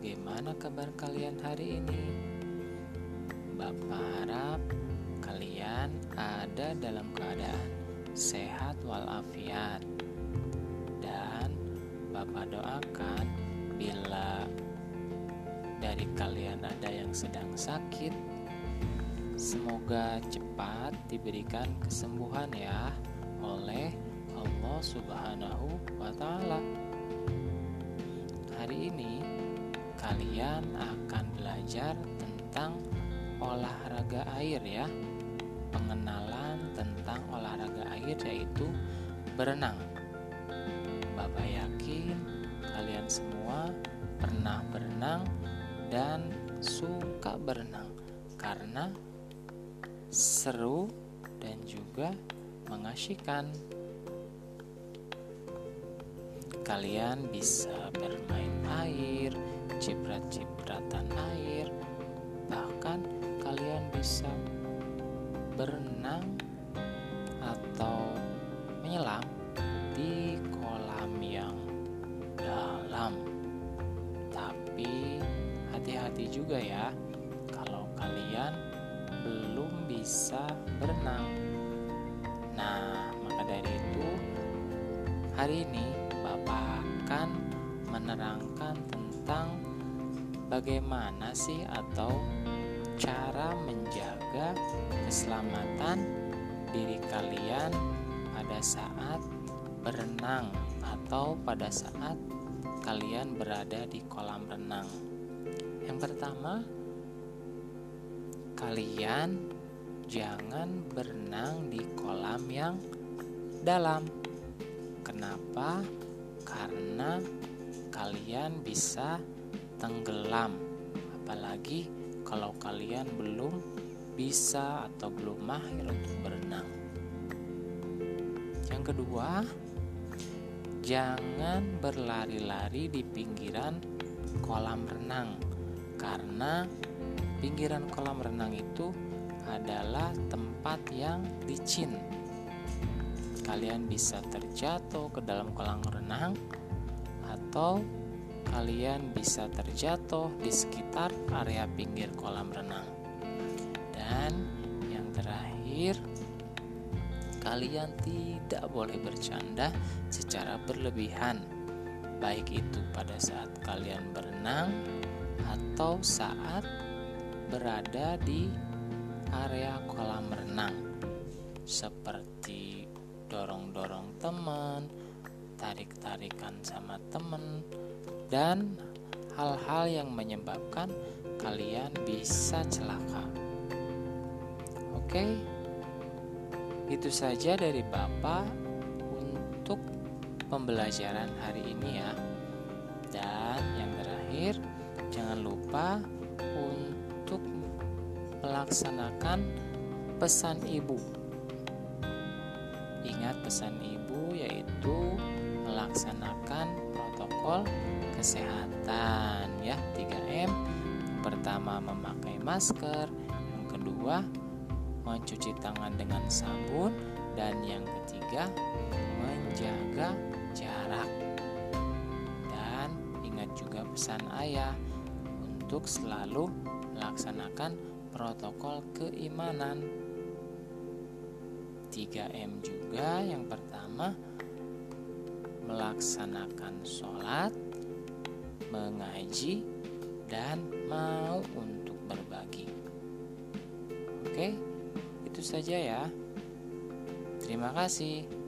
bagaimana kabar kalian hari ini? Bapak harap kalian ada dalam keadaan sehat walafiat. Dan Bapak doakan bila dari kalian ada yang sedang sakit, semoga cepat diberikan kesembuhan ya oleh Allah Subhanahu wa taala. Hari ini kalian akan belajar tentang olahraga air ya. Pengenalan tentang olahraga air yaitu berenang. Bapak yakin kalian semua pernah berenang dan suka berenang karena seru dan juga mengasyikan. Kalian bisa bermain air, ciprat-cipratan air, bahkan kalian bisa berenang atau menyelam di kolam yang dalam. Tapi hati-hati juga ya kalau kalian belum bisa berenang. Nah, maka dari itu hari ini Bapak akan menerangkan bagaimana sih atau cara menjaga keselamatan diri kalian pada saat berenang atau pada saat kalian berada di kolam renang. Yang pertama, kalian jangan berenang di kolam yang dalam. Kenapa? Karena kalian bisa tenggelam, apalagi kalau kalian belum bisa atau belum mahir untuk berenang. Yang kedua, jangan berlari-lari di pinggiran kolam renang, karena pinggiran kolam renang itu adalah tempat yang licin. Kalian bisa terjatuh ke dalam kolam renang, atau kalian bisa terjatuh di sekitar area pinggir kolam renang. Dan yang terakhir, kalian tidak boleh bercanda secara berlebihan, baik itu pada saat kalian berenang atau saat berada di area kolam renang, seperti dorong-dorong teman, tarik-tarikan sama teman, dan hal-hal yang menyebabkan kalian bisa celaka. Oke, itu saja dari Bapak untuk pembelajaran hari ini, ya. Dan yang terakhir, jangan lupa untuk melaksanakan pesan ibu. Ingat pesan ibu, yaitu melaksanakan protokol kesehatan ya. 3M pertama memakai masker. Yang kedua mencuci tangan dengan sabun. Dan yang ketiga menjaga jarak. Dan ingat juga pesan ayah untuk selalu melaksanakan protokol keimanan. 3M juga. Yang pertama melaksanakan sholat mengaji, dan mau untuk berbagi. Oke, itu saja ya. Terima kasih.